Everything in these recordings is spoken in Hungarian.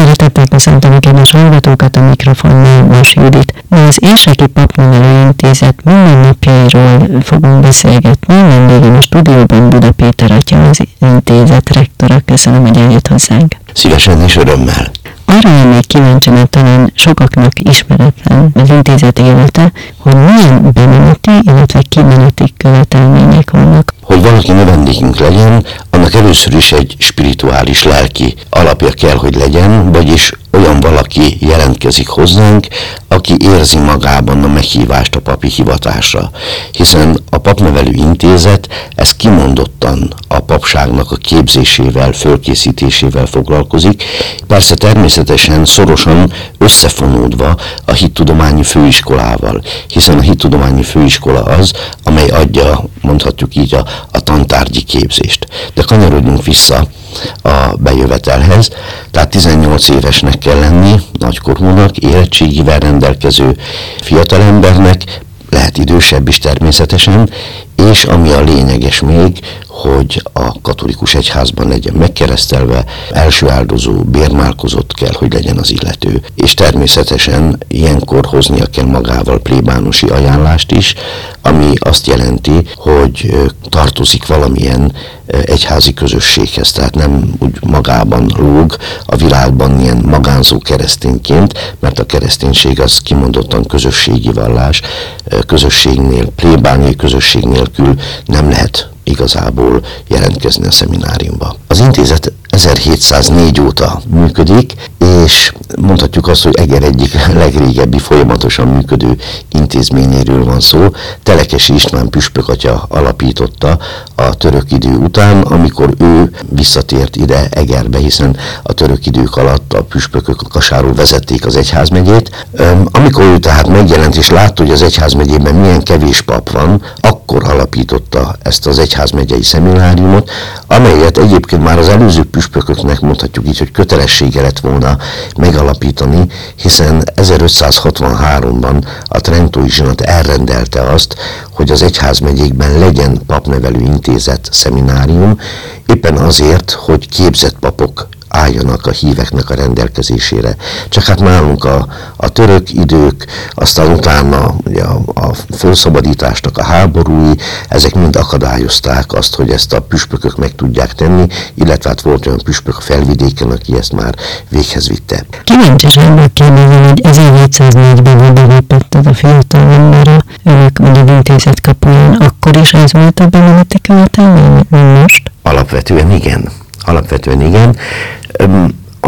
Szeretettel köszöntöm a kedves hallgatókat a mikrofonnál, Vas Judit. Ma az Érseki Papnevelő Intézet mindennapjairól fogunk beszélgetni. Vendégem a stúdióban Buda Péter atya, az intézet rektora. Köszönöm, hogy eljött hozzánk. Szívesen és örömmel. Arra lennék kíváncsi, mert talán sokaknak ismeretlen az intézet élete, hogy milyen bemeneti, illetve kimeneti követelmények vannak. Hogy valaki növendékünk legyen, annak először is egy spirituális lelki alapja kell, hogy legyen, vagyis olyan valaki jelentkezik hozzánk, aki érzi magában a meghívást a papi hivatásra. Hiszen a papnevelő intézet ez kimondottan a papságnak a képzésével, fölkészítésével foglalkozik, persze természetesen szorosan összefonódva a hittudományi főiskolával, hiszen a hittudományi főiskola az, amely adja, mondhatjuk így, a, a tantárgyi képzést. De kanyarodjunk vissza a bejövetelhez, tehát 18 évesnek kell lenni, nagykorúnak, érettségivel rendelkező fiatalembernek, lehet idősebb is természetesen, és ami a lényeges még, hogy a katolikus egyházban legyen megkeresztelve, első áldozó, bérmálkozott kell, hogy legyen az illető. És természetesen ilyenkor hoznia kell magával plébánusi ajánlást is, ami azt jelenti, hogy tartozik valamilyen egyházi közösséghez, tehát nem úgy magában lóg a világban ilyen magánzó keresztényként, mert a kereszténység az kimondottan közösségi vallás, közösségnél, plébáni közösség nélkül nem lehet igazából jelentkezni a szemináriumba. Az intézet 1704 óta működik, és mondhatjuk azt, hogy Eger egyik legrégebbi folyamatosan működő intézményéről van szó. Telekesi István püspök atya alapította a török idő után, amikor ő visszatért ide Egerbe, hiszen a török idők alatt a püspökök kasáról vezették az egyházmegyét. Amikor ő tehát megjelent és látta, hogy az egyházmegyében milyen kevés pap van, akkor alapította ezt az egyházmegyei szemináriumot, amelyet egyébként már az előző püspököknek mondhatjuk így, hogy kötelessége lett volna megalapítani, hiszen 1563-ban a Trentói zsinat elrendelte azt, hogy az egyházmegyékben legyen papnevelő intézet, szeminárium, éppen azért, hogy képzett papok álljanak a híveknek a rendelkezésére. Csak hát nálunk a, a török idők, aztán utána ugye a, a felszabadításnak a háborúi, ezek mind akadályozták azt, hogy ezt a püspökök meg tudják tenni, illetve hát volt olyan püspök a felvidéken, aki ezt már véghez vitte. Kíváncsian megkérdezem, hogy 1704-ben belépett ez a fiatal ember önök vagy intézet kapuján, akkor is ez volt a bemeneti követelmény, most? Alapvetően igen. Alapvetően igen.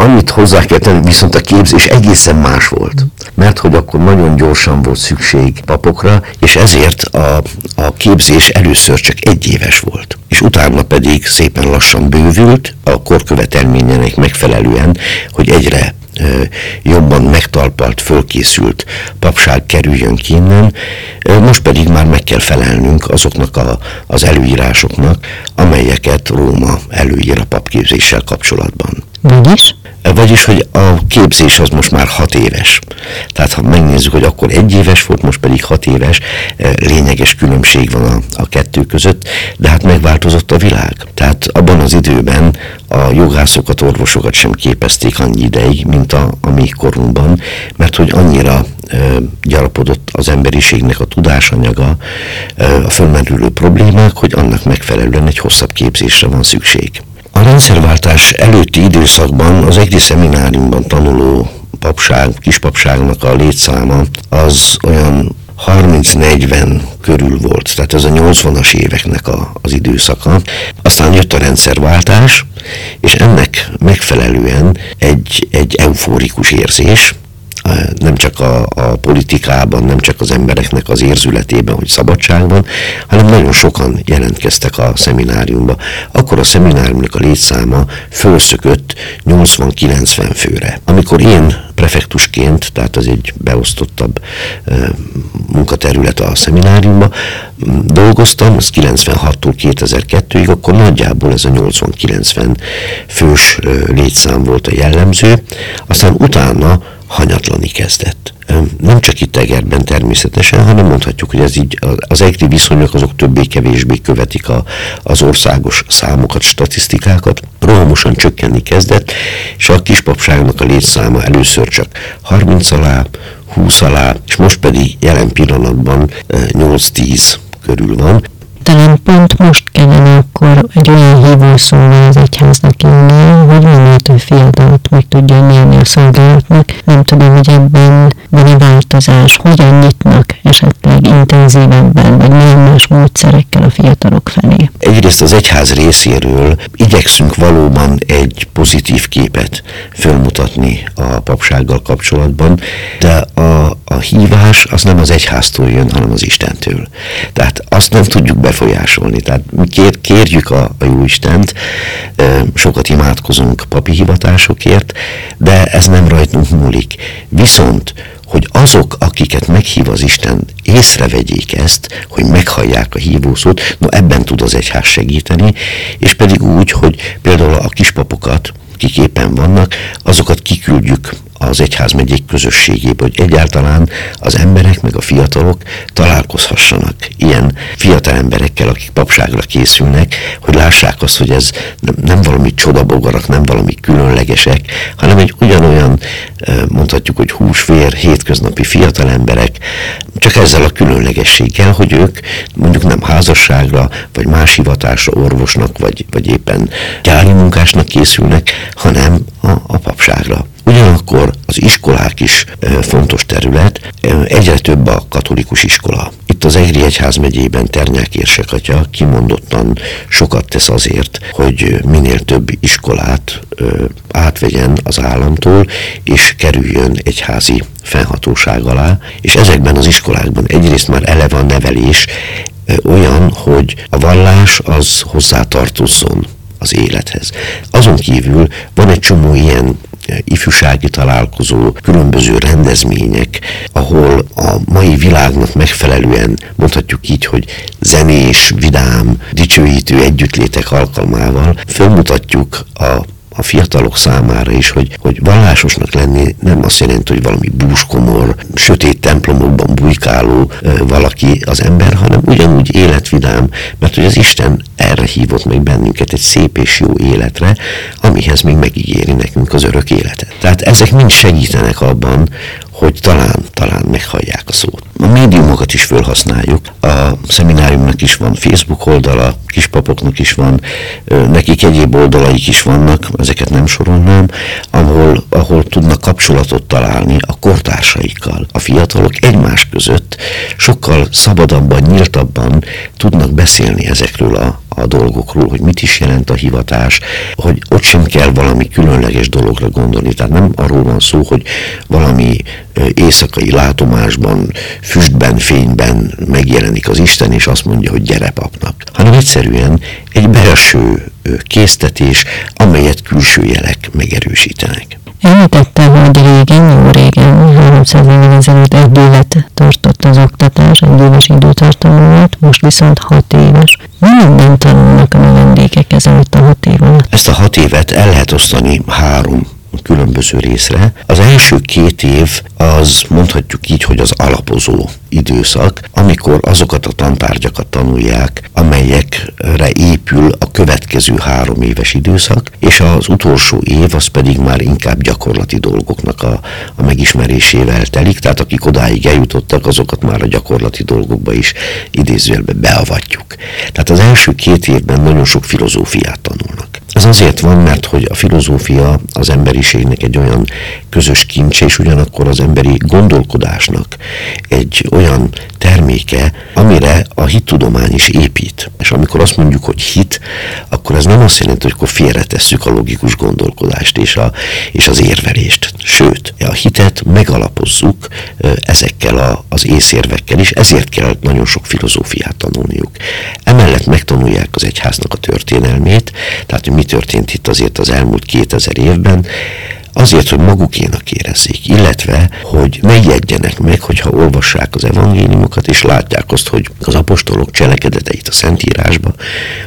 Annyit hozzá kell tenni, viszont a képzés egészen más volt. Mert hogy akkor nagyon gyorsan volt szükség papokra, és ezért a, a képzés először csak egy éves volt. És utána pedig szépen lassan bővült a korkövetelményének megfelelően, hogy egyre jobban megtalpalt, fölkészült papság kerüljön ki innen, most pedig már meg kell felelnünk azoknak a, az előírásoknak, amelyeket Róma előír a papképzéssel kapcsolatban. Vagyis? Vagyis, hogy a képzés az most már hat éves. Tehát ha megnézzük, hogy akkor egy éves volt, most pedig hat éves, lényeges különbség van a, a kettő között, de hát megváltozott a világ. Tehát abban az időben a jogászokat, orvosokat sem képezték annyi ideig, mint a, a mi korunkban, mert hogy annyira e, gyarapodott az emberiségnek a tudásanyaga, e, a fölmerülő problémák, hogy annak megfelelően egy hosszabb képzésre van szükség. A rendszerváltás előtti időszakban az egri szemináriumban tanuló papság, kispapságnak a létszáma az olyan 30-40 körül volt, tehát ez a 80-as éveknek a, az időszaka. Aztán jött a rendszerváltás, és ennek megfelelően egy, egy eufórikus érzés, nem csak a, a politikában, nem csak az embereknek az érzületében, hogy szabadság van, hanem nagyon sokan jelentkeztek a szemináriumba. Akkor a szemináriumnak a létszáma fölszökött 80-90 főre. Amikor én prefektusként, tehát az egy beosztottabb munkaterület a szemináriumban, dolgoztam, az 96-tól 2002-ig, akkor nagyjából ez a 80-90 fős létszám volt a jellemző, aztán utána hanyatlani kezdett. Nem csak itt Egerben természetesen, hanem mondhatjuk, hogy ez így az egri viszonyok azok többé-kevésbé követik a, az országos számokat, statisztikákat. Rohamosan csökkenni kezdett, és a kispapságnak a létszáma először csak 30 alá, 20 alá, és most pedig jelen pillanatban 8-10 körül van. Talán pont most kellene akkor egy olyan hívószóval az egyháznak jönnie, hogy minél több meg tudja nyerni a szolgálatnak. Nem tudom, hogy ebben van-e változás, hogyan nyitnak esetleg intenzívebben, vagy milyen más módszerekkel a fiatalok felé. Egyrészt az egyház részéről igyekszünk valóban egy pozitív képet fölmutatni a papsággal kapcsolatban, de a, a hívás az nem az egyháztól jön, hanem az Istentől. Tehát azt nem tudjuk befolyásolni. Tehát mi kér, kérjük a, a jó Istent, sokat imádkozunk papi hivatásokért, de ez nem rajtunk múlik. Viszont hogy azok, akiket meghív az Isten, észrevegyék ezt, hogy meghallják a hívószót, no ebben tud az egyház segíteni, és pedig úgy, hogy például a kispapokat, kik éppen vannak, azokat kiküldjük az egyházmegyék közösségébe, hogy egyáltalán az emberek meg a fiatalok találkozhassanak ilyen fiatal emberekkel, akik papságra készülnek, hogy lássák azt, hogy ez nem, nem valami csodabogarak, nem valami különlegesek, hanem egy ugyanolyan, mondhatjuk, hogy húsvér, hétköznapi fiatal emberek, csak ezzel a különlegességgel, hogy ők mondjuk nem házasságra, vagy más hivatásra, orvosnak, vagy, vagy éppen gyári munkásnak készülnek, hanem a, a papságra. Ugyanakkor az iskolák is fontos terület, egyre több a katolikus iskola. Itt az Egri Egyház megyében Ternyák Érsekatya kimondottan sokat tesz azért, hogy minél több iskolát átvegyen az államtól, és kerüljön egyházi fennhatóság alá, és ezekben az iskolákban egyrészt már eleve a nevelés olyan, hogy a vallás az hozzátartozzon az élethez. Azon kívül van egy csomó ilyen ifjúsági találkozó, különböző rendezmények, ahol a mai világnak megfelelően mondhatjuk így, hogy zenés, vidám, dicsőítő együttlétek alkalmával felmutatjuk a a fiatalok számára is, hogy, hogy vallásosnak lenni nem azt jelenti, hogy valami búskomor, sötét templomokban bujkáló valaki az ember, hanem ugyanúgy életvidám, mert hogy az Isten erre hívott meg bennünket egy szép és jó életre, amihez még megígéri nekünk az örök életet. Tehát ezek mind segítenek abban, hogy talán, talán meghallják a szót. A médiumokat is felhasználjuk. A szemináriumnak is van Facebook oldala, kispapoknak is van, nekik egyéb oldalaik is vannak, ezeket nem sorolnám, ahol, ahol tudnak kapcsolatot találni a kortársaikkal. A fiatalok egymás között sokkal szabadabban, nyíltabban tudnak beszélni ezekről a, a dolgokról, hogy mit is jelent a hivatás, hogy ott sem kell valami különleges dologra gondolni. Tehát nem arról van szó, hogy valami éjszakai látomásban, füstben, fényben megjelenik az Isten, és azt mondja, hogy gyere papnak, hanem egyszerűen egy belső késztetés, amelyet külső jelek megerősítenek. Említette, hogy régen, jó régen, 300 évvel ezelőtt egy évet tartott az oktatás, egy éves időtartamú volt, most viszont hat éves. Mi minden tanulnak a növendékek ezelőtt a hat év alatt? Ezt a hat évet el lehet osztani három különböző részre. Az első két év az mondhatjuk így, hogy az alapozó időszak, amikor azokat a tantárgyakat tanulják, amelyekre épül a következő három éves időszak, és az utolsó év az pedig már inkább gyakorlati dolgoknak a, a megismerésével telik, tehát akik odáig eljutottak, azokat már a gyakorlati dolgokba is idézőjelbe beavatjuk. Tehát az első két évben nagyon sok filozófiát tanulnak. Ez azért van, mert hogy a filozófia az emberiségnek egy olyan közös kincs, és ugyanakkor az emberi gondolkodásnak egy olyan terméke, amire a hittudomány is épít. És amikor azt mondjuk, hogy hit, akkor ez nem azt jelenti, hogy akkor félretesszük a logikus gondolkodást és, a, és az érvelést. Sőt, a hitet megalapozzuk ezekkel a, az észérvekkel is, ezért kell nagyon sok filozófiát tanulniuk. Emellett megtanulják az egyháznak a történelmét, tehát hogy mi történt itt azért az elmúlt 2000 évben, azért, hogy magukénak érezzék, illetve, hogy ne jegyenek meg, hogyha olvassák az evangéliumokat, és látják azt, hogy az apostolok cselekedeteit a Szentírásba,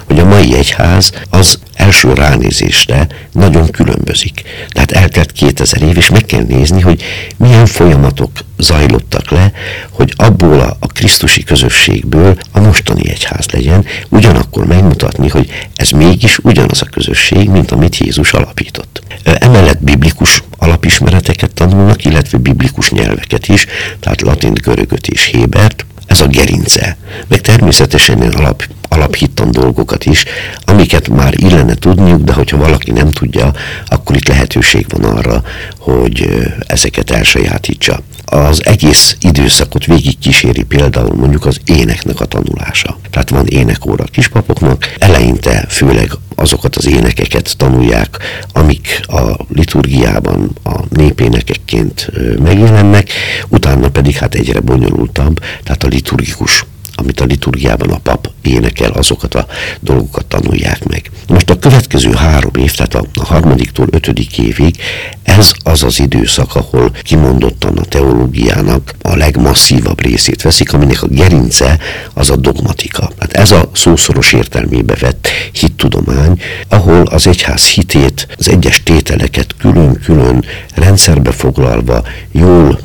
hogy a mai egyház az első ránézésre nagyon különbözik. Tehát eltelt 2000 év, és meg kell nézni, hogy milyen folyamatok zajlottak le, hogy abból a, a Krisztusi közösségből a mostani egyház legyen, ugyanakkor megmutatni, hogy ez mégis ugyanaz a közösség, mint amit Jézus alapított. Emellett biblikus alapismereteket tanulnak, illetve biblikus nyelveket is, tehát latin, görögöt és hébert, ez a gerince. Meg természetesen ilyen alap, alaphittan dolgokat is, amiket már illene tudniuk, de hogyha valaki nem tudja, akkor itt lehetőség van arra, hogy ezeket elsajátítsa az egész időszakot végig kíséri például mondjuk az éneknek a tanulása. Tehát van énekóra a kispapoknak, eleinte főleg azokat az énekeket tanulják, amik a liturgiában a népénekekként megjelennek, utána pedig hát egyre bonyolultabb, tehát a liturgikus amit a liturgiában a pap énekel, azokat a dolgokat tanulják meg. Most a következő három év, tehát a, harmadiktól ötödik évig, ez az az időszak, ahol kimondottan a teológiának a legmasszívabb részét veszik, aminek a gerince az a dogmatika. Hát ez a szószoros értelmébe vett hittudomány, ahol az egyház hitét, az egyes tételeket külön-külön rendszerbe foglalva, jól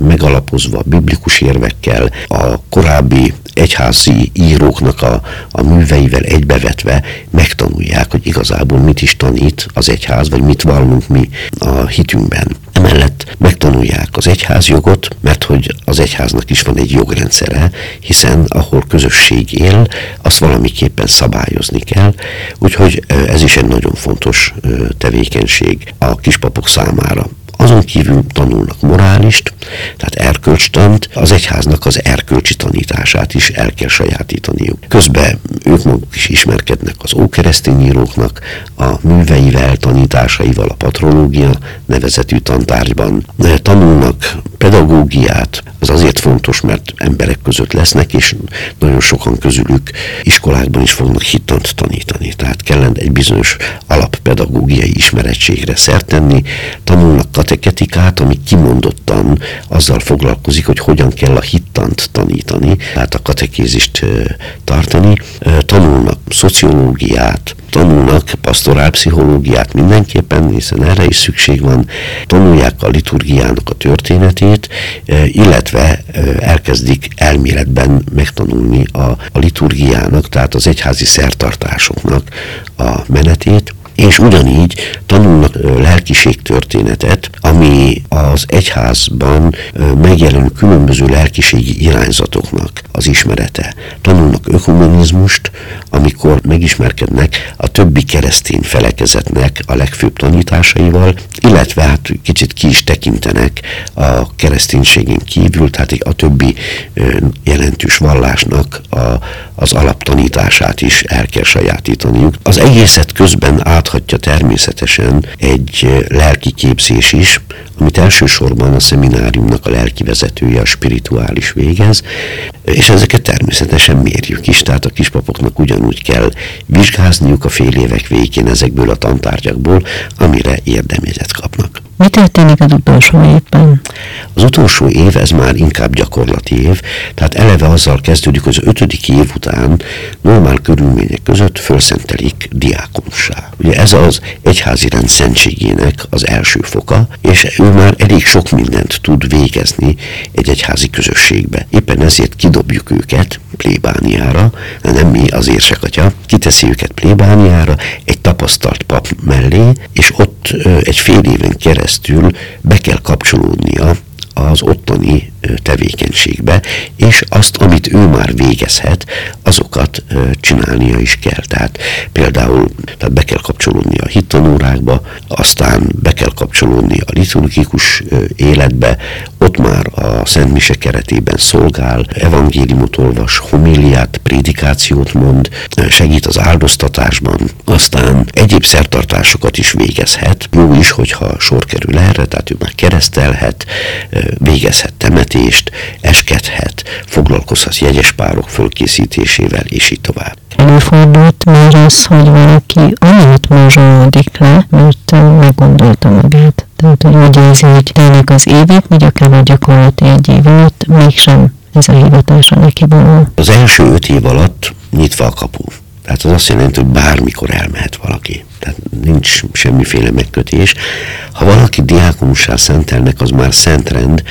megalapozva biblikus érvekkel, a korábbi egyházi íróknak a, a műveivel egybevetve megtanulják, hogy igazából mit is tanít az egyház, vagy mit vallunk mi a hitünkben. Emellett megtanulják az egyházjogot, mert hogy az egyháznak is van egy jogrendszere, hiszen ahol közösség él, azt valamiképpen szabályozni kell, úgyhogy ez is egy nagyon fontos tevékenység a kispapok számára. Azon kívül tanulnak morálist, tehát erkölcstant, az egyháznak az erkölcsi tanítását is el kell sajátítaniuk. Közben ők maguk is ismerkednek az ókeresztény íróknak a műveivel, tanításaival a patrológia nevezetű tantárgyban. Tanulnak pedagógiát, az azért fontos, mert emberek között lesznek, és nagyon sokan közülük iskolákban is fognak hittant tanítani. Tehát kellene egy bizonyos alappedagógiai ismerettségre szert tenni, tanulnak kateketikát, ami kimondottan azzal foglalkozik, hogy hogyan kell a hittant tanítani, tehát a katekézist tartani, tanulnak szociológiát, tanulnak pasztorálpszichológiát mindenképpen, hiszen erre is szükség van, tanulják a liturgiának a történetét, illetve elkezdik elméletben megtanulni a, a liturgiának, tehát az egyházi szertartásoknak a menetét, és ugyanígy tanulnak lelkiségtörténetet, ami az egyházban megjelenő különböző lelkiségi irányzatoknak az ismerete. Tanulnak ökumenizmust, amikor megismerkednek a többi keresztény felekezetnek a legfőbb tanításaival, illetve hát kicsit ki is tekintenek a kereszténységen kívül, tehát a többi jelentős vallásnak a, az alaptanítását is el kell sajátítaniuk. Az egészet közben át áthatja természetesen egy lelki képzés is, amit elsősorban a szemináriumnak a lelki vezetője, a spirituális végez, és ezeket természetesen mérjük is, tehát a kispapoknak ugyanúgy kell vizsgázniuk a fél évek végén ezekből a tantárgyakból, amire érdemjegyet kapnak. Mi történik az utolsó évben? Az utolsó év, ez már inkább gyakorlati év, tehát eleve azzal kezdődik, hogy az ötödik év után normál körülmények között felszentelik diákonssá. Ugye ez az egyházi rend szentségének az első foka, és ő már elég sok mindent tud végezni egy egyházi közösségbe. Éppen ezért kidobjuk őket plébániára, nem mi az érsekatya, kiteszi őket plébániára, egy tapasztalt pap mellé, és ott egy fél éven keresztül be kell kapcsolódnia az ottani tevékenységbe, és azt, amit ő már végezhet, azokat csinálnia is kell. Tehát például tehát be kell kapcsolódni a hittanórákba, aztán be kell kapcsolódni a liturgikus életbe, ott már a Szent Mise keretében szolgál, evangéliumot olvas, homiliát, prédikációt mond, segít az áldoztatásban, aztán egyéb szertartásokat is végezhet. Jó is, hogyha sor kerül erre, tehát ő már keresztelhet, végezhet temetést, eskedhet, foglalkozhat jegyes párok fölkészítésével, és így tovább. Előfordult már az, hogy valaki annyit morzsolódik le, mert meggondolta magát, Tehát, hogy úgy érzi, hogy telnek az évek, vagy akár a gyakorlat egy év alatt, mégsem ez a hivatása neki való. Az első öt év alatt nyitva a kapu. Tehát az azt jelenti, hogy bármikor elmehet valaki. Tehát nincs semmiféle megkötés. Ha valaki diákonussá szentelnek, az már szentrend,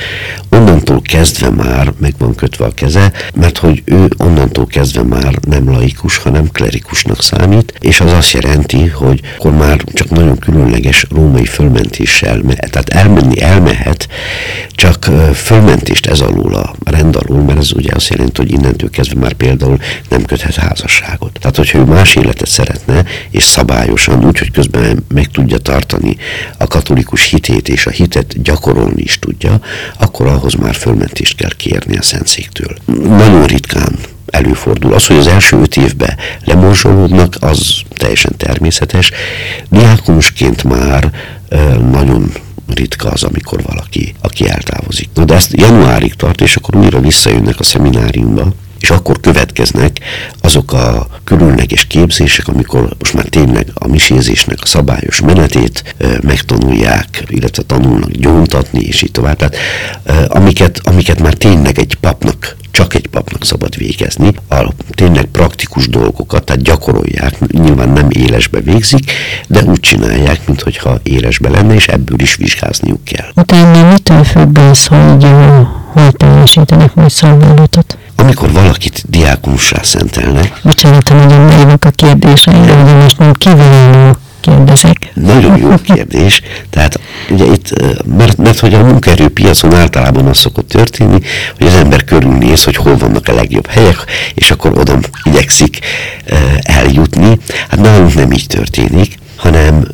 onnantól kezdve már meg van kötve a keze, mert hogy ő onnantól kezdve már nem laikus, hanem klerikusnak számít, és az azt jelenti, hogy akkor már csak nagyon különleges római fölmentéssel, tehát elmenni elmehet, csak fölmentést ez alul a rend alul, mert ez ugye azt jelenti, hogy innentől kezdve már például nem köthet házasságot. Tehát, hogyha ő más életet szeretne, és szabályosan, úgy, hogy közben meg tudja tartani a katolikus hitét, és a hitet gyakorolni is tudja, akkor ahhoz már fölmentést kell kérni a Szentszéktől. Nagyon ritkán előfordul. Az, hogy az első öt évben lemorzsolódnak, az teljesen természetes. Diákonusként már nagyon ritka az, amikor valaki, aki eltávozik. Na de ezt januárig tart, és akkor újra visszajönnek a szemináriumba, és akkor következnek azok a különleges képzések, amikor most már tényleg a misézésnek a szabályos menetét megtanulják, illetve tanulnak gyóntatni, és így tovább. Tehát amiket, amiket már tényleg egy papnak csak egy papnak szabad végezni, a tényleg praktikus dolgokat, tehát gyakorolják, nyilván nem élesbe végzik, de úgy csinálják, mintha élesbe lenne, és ebből is vizsgázniuk kell. Utána mitől függ az, hogy hol teljesítenek majd szolgálatot? Amikor valakit diákunussá szentelnek. Bocsánat, hogy nagyon naivak a kérdéseim, de most nem kívánuló kérdezek. Nagyon jó kérdés. Tehát ugye itt, mert, mert hogy a munkaerőpiacon általában az szokott történni, hogy az ember körülnéz, hogy hol vannak a legjobb helyek, és akkor oda igyekszik eljutni. Hát nálunk nem így történik hanem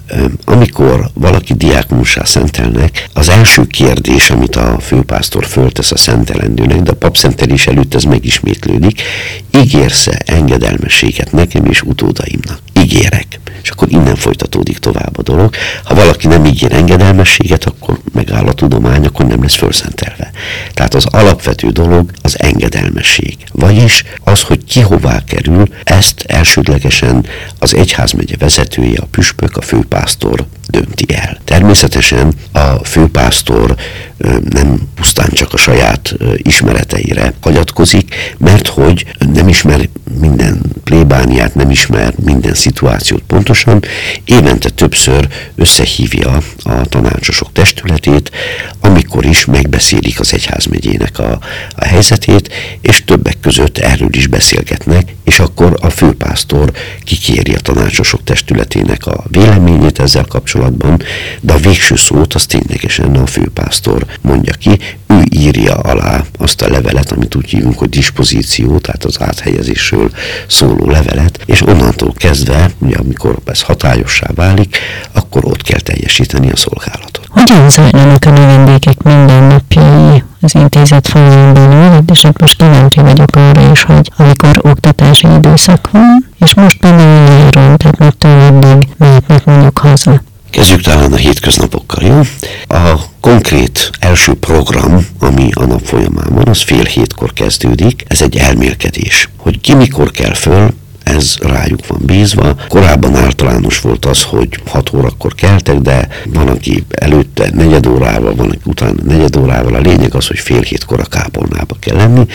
amikor valaki diákonussá szentelnek, az első kérdés, amit a főpásztor föltesz a szentelendőnek, de a papszentelés előtt ez megismétlődik, ígérsz-e engedelmességet nekem és utódaimnak? Ígérek. És akkor innen folytatódik tovább a dolog. Ha valaki nem ígér engedelmességet, akkor megáll a tudomány, akkor nem lesz fölszentelve. Tehát az alapvető dolog az engedelmesség. Vagyis az, hogy ki hová kerül, ezt elsődlegesen az egyházmegye vezetője, a püspök, a főpásztor dönti el. Természetesen a főpásztor nem pusztán csak a saját ismereteire hagyatkozik, mert hogy nem ismer minden plébániát, nem ismer minden szituációt pontosan, évente többször összehívja a tanácsosok testületét, amikor is megbeszélik az egyházmegyének a, a helyzetét, és többek között erről is beszélgetnek, és akkor a főpásztor kikéri a tanácsosok testületének a véleményét ezzel kapcsolatban, de a végső szót az ténylegesen a főpásztor mondja ki, ő írja alá azt a levelet, amit úgy hívunk, hogy dispozíció, tehát az áthelyezésről szóló levelet, és onnantól kezdve, ugye amikor ez hatályossá válik, akkor ott kell teljesíteni a szolgálatot. Hogyan zajlanak a növendékek mindennapjai az intézet folyamán belül, és hát most kíváncsi vagyok arra is, hogy amikor oktatási időszak van, és most például nyáron, tehát még tőle mehetnek mondjuk haza. Kezdjük talán a hétköznapokkal, jó? A konkrét első program, ami a nap folyamán van, az fél hétkor kezdődik. Ez egy elmélkedés, hogy ki mikor kell föl, ez rájuk van bízva. Korábban általános volt az, hogy 6 órakor keltek, de van, aki előtte negyed órával, van, aki utána negyed órával. A lényeg az, hogy fél hétkor a kápolnába kell lenni,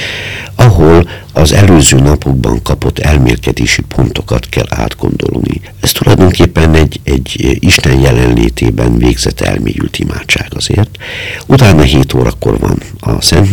ahol az előző napokban kapott elmélkedési pontokat kell átgondolni. Ez tulajdonképpen egy, egy Isten jelenlétében végzett elmélyült imádság azért. Utána 7 órakor van a Szent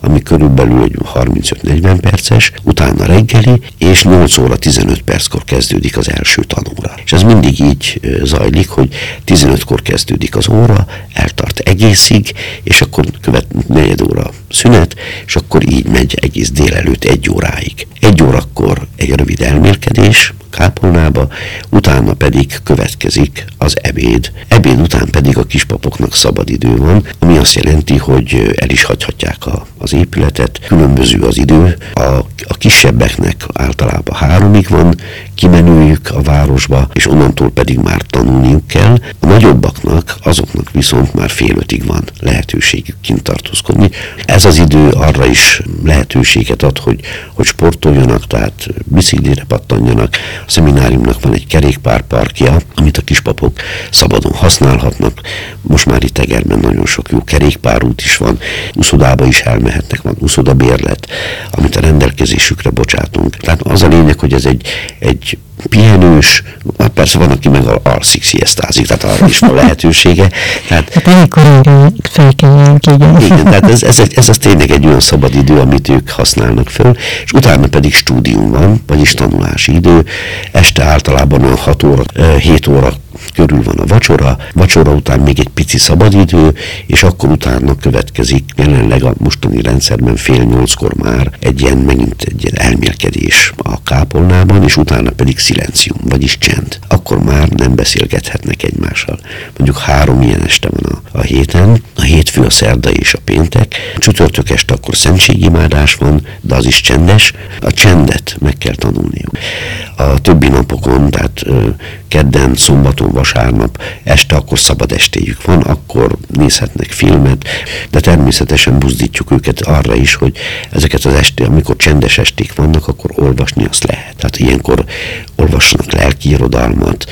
ami körülbelül 35-40 perces, utána reggeli, és 8 óra 15 perckor kezdődik az első tanóra. És ez mindig így zajlik, hogy 15-kor kezdődik az óra, eltart egészig, és akkor követ negyed óra szünet, és akkor így megy egész délelőtt egy óráig. Egy órakor egy rövid elmélkedés, kápolnába, utána pedig következik az ebéd. Ebéd után pedig a kispapoknak szabad idő van, ami azt jelenti, hogy el is hagyhatják a, az épületet. Különböző az idő, a, a kisebbeknek általában háromig van, kimenőjük a városba, és onnantól pedig már tanulniuk kell. A nagyobbaknak, azoknak viszont már fél ötig van lehetőségük kint tartózkodni. Ez az idő arra is lehetőséget ad, hogy, hogy sportoljanak, tehát biciklire pattanjanak. A szemináriumnak van egy kerékpárparkja, amit a kispapok szabadon használhatnak. Most már itt Egerben nagyon sok jó kerékpárút is van, uszodába is elmehetnek, van uszodabérlet, amit a rendelkezésükre bocsátunk. Tehát az a lényeg, hogy ez egy, egy pihenős, hát persze van, aki meg alszik, sziasztázik, tehát arra is van lehetősége. Tehát, hát elég korára felkeljenek, igen. Igen, tehát ez, ez, ez, ez az tényleg egy olyan szabad idő, amit ők használnak föl, és utána pedig stúdium van, vagyis tanulási idő. Este általában a 6 óra, 7 óra körül van a vacsora, vacsora után még egy pici szabadidő, és akkor utána következik jelenleg a mostani rendszerben fél nyolckor már egy ilyen megint egy ilyen elmélkedés a kápolnában, és utána pedig szilencium, vagyis csend. Akkor már nem beszélgethetnek egymással. Mondjuk három ilyen este van a, a héten, a hétfő, a szerda és a péntek. Csütörtök este akkor szentségimádás van, de az is csendes. A csendet meg kell tanulniuk. A többi napokon, tehát kedden, szombaton, vasárnap este akkor szabad estéjük van, akkor nézhetnek filmet, de természetesen buzdítjuk őket arra is, hogy ezeket az esté, amikor csendes esték vannak, akkor olvasni azt lehet. Tehát ilyenkor olvassanak lelki irodalmat,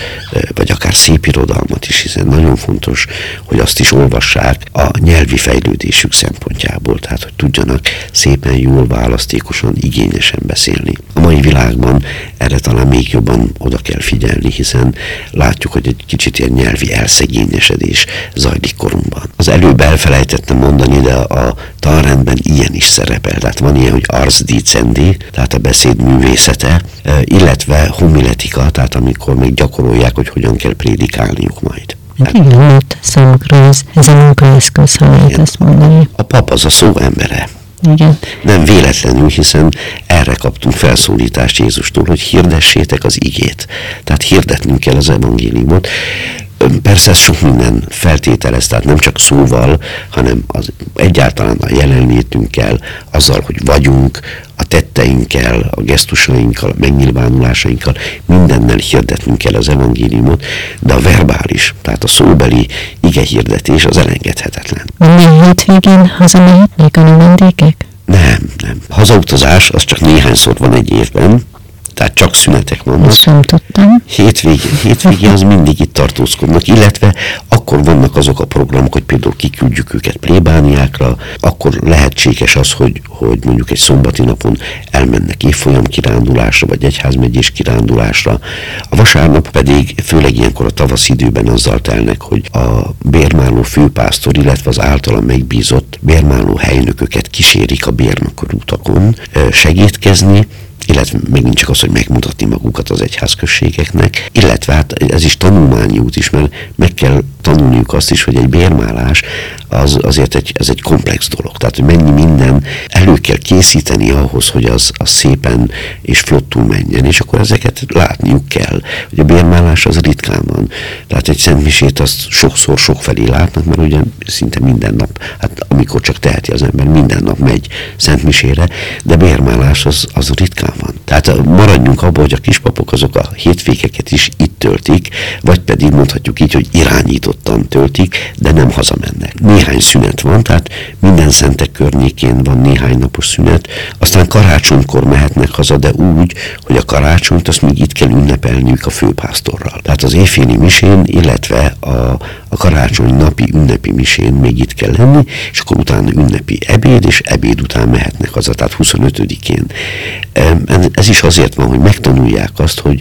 vagy akár szép irodalmat is, hiszen nagyon fontos, hogy azt is olvassák a nyelvi fejlődésük szempontjából, tehát hogy tudjanak szépen, jól, választékosan, igényesen beszélni. A mai világban erre talán még jobban oda kell figyelni, hiszen látjuk, hogy egy kicsit ilyen nyelvi elszegényesedés zajlik korunkban. Az előbb elfelejtettem mondani, de a tanrendben ilyen is szerepel. Tehát van ilyen, hogy ars dicendi, tehát a beszéd művészete, illetve homiletika, tehát amikor még gyakorolják, hogy hogyan kell prédikálniuk majd. Hát igen, mert számukra ez, ez a munkaeszköz, ha lehet ezt mondani. A pap az a szó embere. Igen. Nem véletlenül, hiszen erre kaptunk felszólítást Jézustól, hogy hirdessétek az igét. Tehát hirdetnünk kell az evangéliumot. Persze ez sok minden feltételez, tehát nem csak szóval, hanem az egyáltalán a jelenlétünkkel, azzal, hogy vagyunk, tetteinkkel, a gesztusainkkal, a megnyilvánulásainkkal, mindennel hirdetnünk kell az evangéliumot, de a verbális, tehát a szóbeli ige hirdetés az elengedhetetlen. Minden hétvégén hazamehetnek a vendégek? Nem, nem. Hazautazás az csak néhányszor van egy évben, tehát csak szünetek vannak. Ezt sem tudtam. Hétvégén, hétvégén az mindig itt tartózkodnak, illetve akkor vannak azok a programok, hogy például kiküldjük őket plébániákra, akkor lehetséges az, hogy, hogy mondjuk egy szombati napon elmennek évfolyam kirándulásra, vagy egyházmegyés kirándulásra. A vasárnap pedig, főleg ilyenkor a tavasz időben azzal telnek, hogy a bérmáló főpásztor, illetve az általa megbízott bérmáló helynököket kísérik a bérnakorútakon segítkezni, illetve megint csak az, hogy megmutatni magukat az egyházközségeknek, illetve hát ez is tanulmányi út is, mert meg kell tanulniuk azt is, hogy egy bérmálás az azért egy, ez egy komplex dolog. Tehát, hogy mennyi minden elő kell készíteni ahhoz, hogy az, az szépen és flottul menjen, és akkor ezeket látniuk kell. Hogy a bérmálás az ritkán van. Tehát egy szentmisét azt sokszor sokfelé látnak, mert ugye szinte minden nap, hát amikor csak teheti az ember, minden nap megy szentmisére, de bérmálás az, az ritkán van. Tehát maradjunk abban, hogy a kispapok azok a hétvégeket is itt töltik, vagy pedig mondhatjuk így, hogy irányítottan töltik, de nem hazamennek. Néhány szünet van, tehát minden szentek környékén van néhány napos szünet, aztán karácsonykor mehetnek haza, de úgy, hogy a karácsonyt azt még itt kell ünnepelniük a főpásztorral. Tehát az éjféli misén, illetve a, a karácsony napi ünnepi misén még itt kell lenni, és akkor utána ünnepi ebéd, és ebéd után mehetnek haza, tehát 25-én. Ez is azért van, hogy megtanulják azt, hogy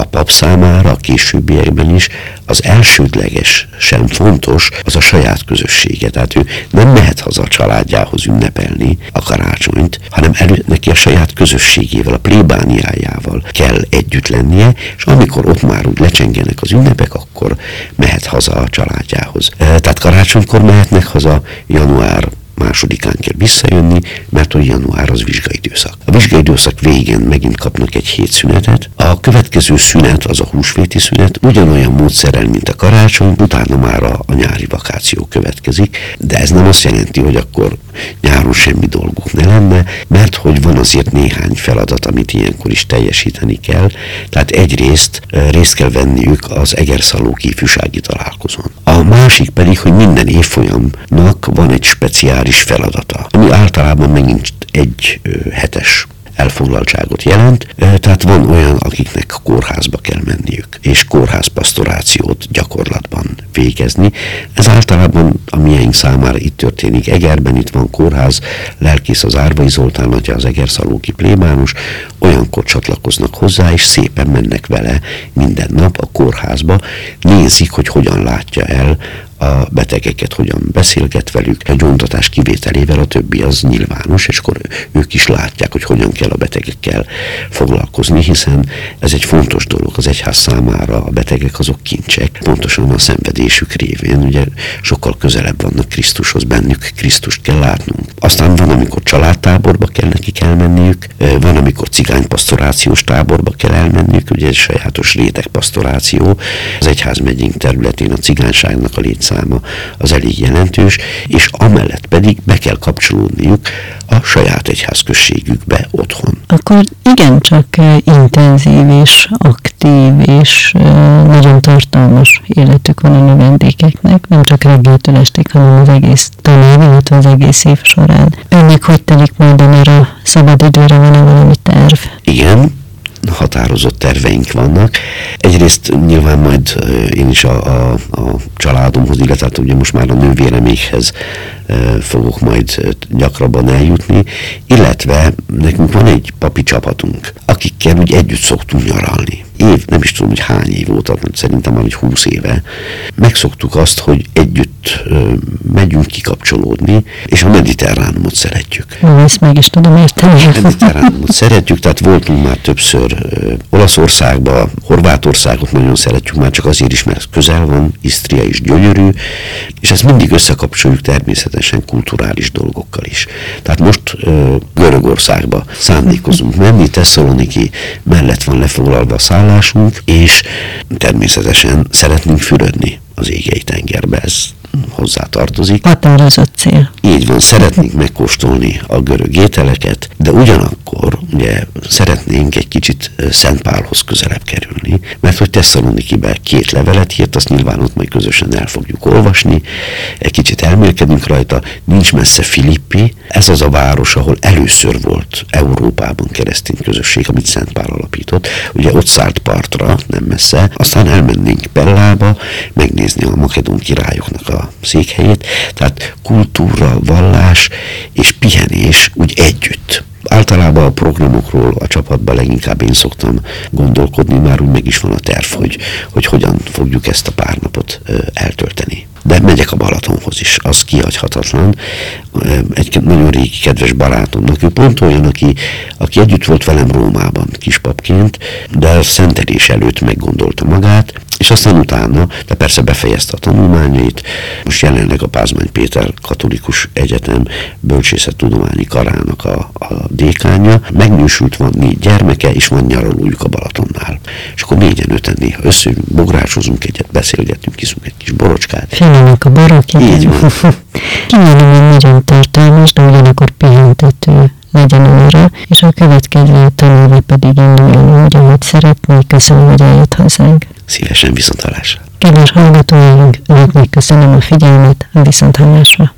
a pap számára a későbbiekben is az elsődleges sem fontos az a saját közössége. Tehát ő nem mehet haza a családjához ünnepelni a karácsonyt, hanem elő, neki a saját közösségével, a plébániájával kell együtt lennie, és amikor ott már úgy lecsengenek az ünnepek, akkor mehet haza a családjához. Tehát karácsonykor mehetnek haza, január másodikán kell visszajönni, mert hogy január az vizsgaidőszak. A vizsgaidőszak végén megint kapnak egy hét szünetet. A következő szünet, az a húsvéti szünet, ugyanolyan módszerrel, mint a karácsony, utána már a, a nyári vakáció következik, de ez nem azt jelenti, hogy akkor nyáron semmi dolguk ne lenne, mert hogy van azért néhány feladat, amit ilyenkor is teljesíteni kell. Tehát egyrészt részt kell venniük az Egerszalók ifjúsági találkozón. A másik pedig, hogy minden évfolyamnak van egy speciális feladata, ami általában megint egy hetes elfoglaltságot jelent, tehát van olyan, akiknek kórházba kell menniük, és kórházpastorációt gyakorlatban végezni. Ez általában a miénk számára itt történik. Egerben itt van kórház, lelkész az Árvai Zoltán atya, az Egerszalóki plébános, olyankor csatlakoznak hozzá, és szépen mennek vele minden nap a kórházba, nézik, hogy hogyan látja el a betegeket hogyan beszélget velük, a gyóntatás kivételével a többi az nyilvános, és akkor ők is látják, hogy hogyan kell a betegekkel foglalkozni, hiszen ez egy fontos dolog. Az egyház számára, a betegek azok kincsek, pontosan a szenvedésük révén, ugye sokkal közelebb vannak Krisztushoz, bennük Krisztust kell látnunk. Aztán van, amikor családtáborba kell nekik elmenniük, van, amikor cigánypastorációs táborba kell elmenniük, ugye egy sajátos rétegpastoráció, az egyház megyénk területén a cigányságnak a létszám száma az elég jelentős, és amellett pedig be kell kapcsolódniuk a saját egyházközségükbe otthon. Akkor igencsak intenzív és aktív és nagyon tartalmas életük van a növendékeknek, nem csak reggeltől estig, hanem az egész tanév, illetve az egész év során. Önnek hogy telik majd a szabad időre van-e valami terv? Igen, határozott terveink vannak. Egyrészt nyilván majd én is a, a, a családomhoz, illetve hát ugye most már a nővéremékhez fogok majd gyakrabban eljutni, illetve nekünk van egy papi csapatunk, akikkel úgy együtt szoktunk nyaralni év, nem is tudom, hogy hány év óta, szerintem már egy húsz éve, megszoktuk azt, hogy együtt megyünk kikapcsolódni, és a mediterránumot szeretjük. Ó, ezt meg is tudom érteni. A mediterránumot szeretjük, tehát voltunk már többször Olaszországba, Horvátországot nagyon szeretjük, már csak azért is, mert közel van, Isztria is gyönyörű, és ezt mindig összekapcsoljuk természetesen kulturális dolgokkal is. Tehát most ö, Görögországba szándékozunk menni, Tesszaloniki mellett van lefoglalva a szállás, állásunk, és természetesen szeretnénk fürödni az égei tengerbe. Ez hozzá tartozik. Határozott cél. Így van, szeretnénk megkóstolni a görög ételeket, de ugyanakkor ugye szeretnénk egy kicsit Szent Pálhoz közelebb kerülni, mert hogy Tesszalonikibe két levelet írt, azt nyilván ott majd közösen el fogjuk olvasni, egy kicsit elmélkedünk rajta, nincs messze Filippi, ez az a város, ahol először volt Európában keresztény közösség, amit Szent Pál alapított, ugye ott szállt partra, nem messze, aztán elmennénk Pellába, megnézni a makedón királyoknak a székhelyét, tehát kultúra, vallás és pihenés úgy együtt. Általában a programokról a csapatban leginkább én szoktam gondolkodni, már úgy meg is van a terv, hogy, hogy hogyan fogjuk ezt a pár napot eltölteni. De megyek a Balatonhoz is, az kihagyhatatlan. Egy nagyon régi kedves barátomnak, ő pont olyan, aki, aki együtt volt velem Rómában kispapként, de a szentelés előtt meggondolta magát, és aztán utána, de persze befejezte a tanulmányait, most jelenleg a Pázmány Péter Katolikus Egyetem Bölcsészettudományi Karának a, a dékánja, megnősült van négy gyermeke, és van nyaralójuk a Balatonnál. És akkor négyen öten néha összejövünk, bográsozunk egyet, beszélgetünk, kiszunk egy kis borocskát. Fényenek a borok, Így van. Kimenően nagyon tartalmas, de ugyanakkor pihentető legyen óra, és a következő tanulva pedig induljon úgy, ahogy szeretnék. Köszönöm, hogy eljött hozzánk. Szívesen viszontalásra. Kedves hallgatóink, önöknek köszönöm a figyelmet, a viszonthallásra.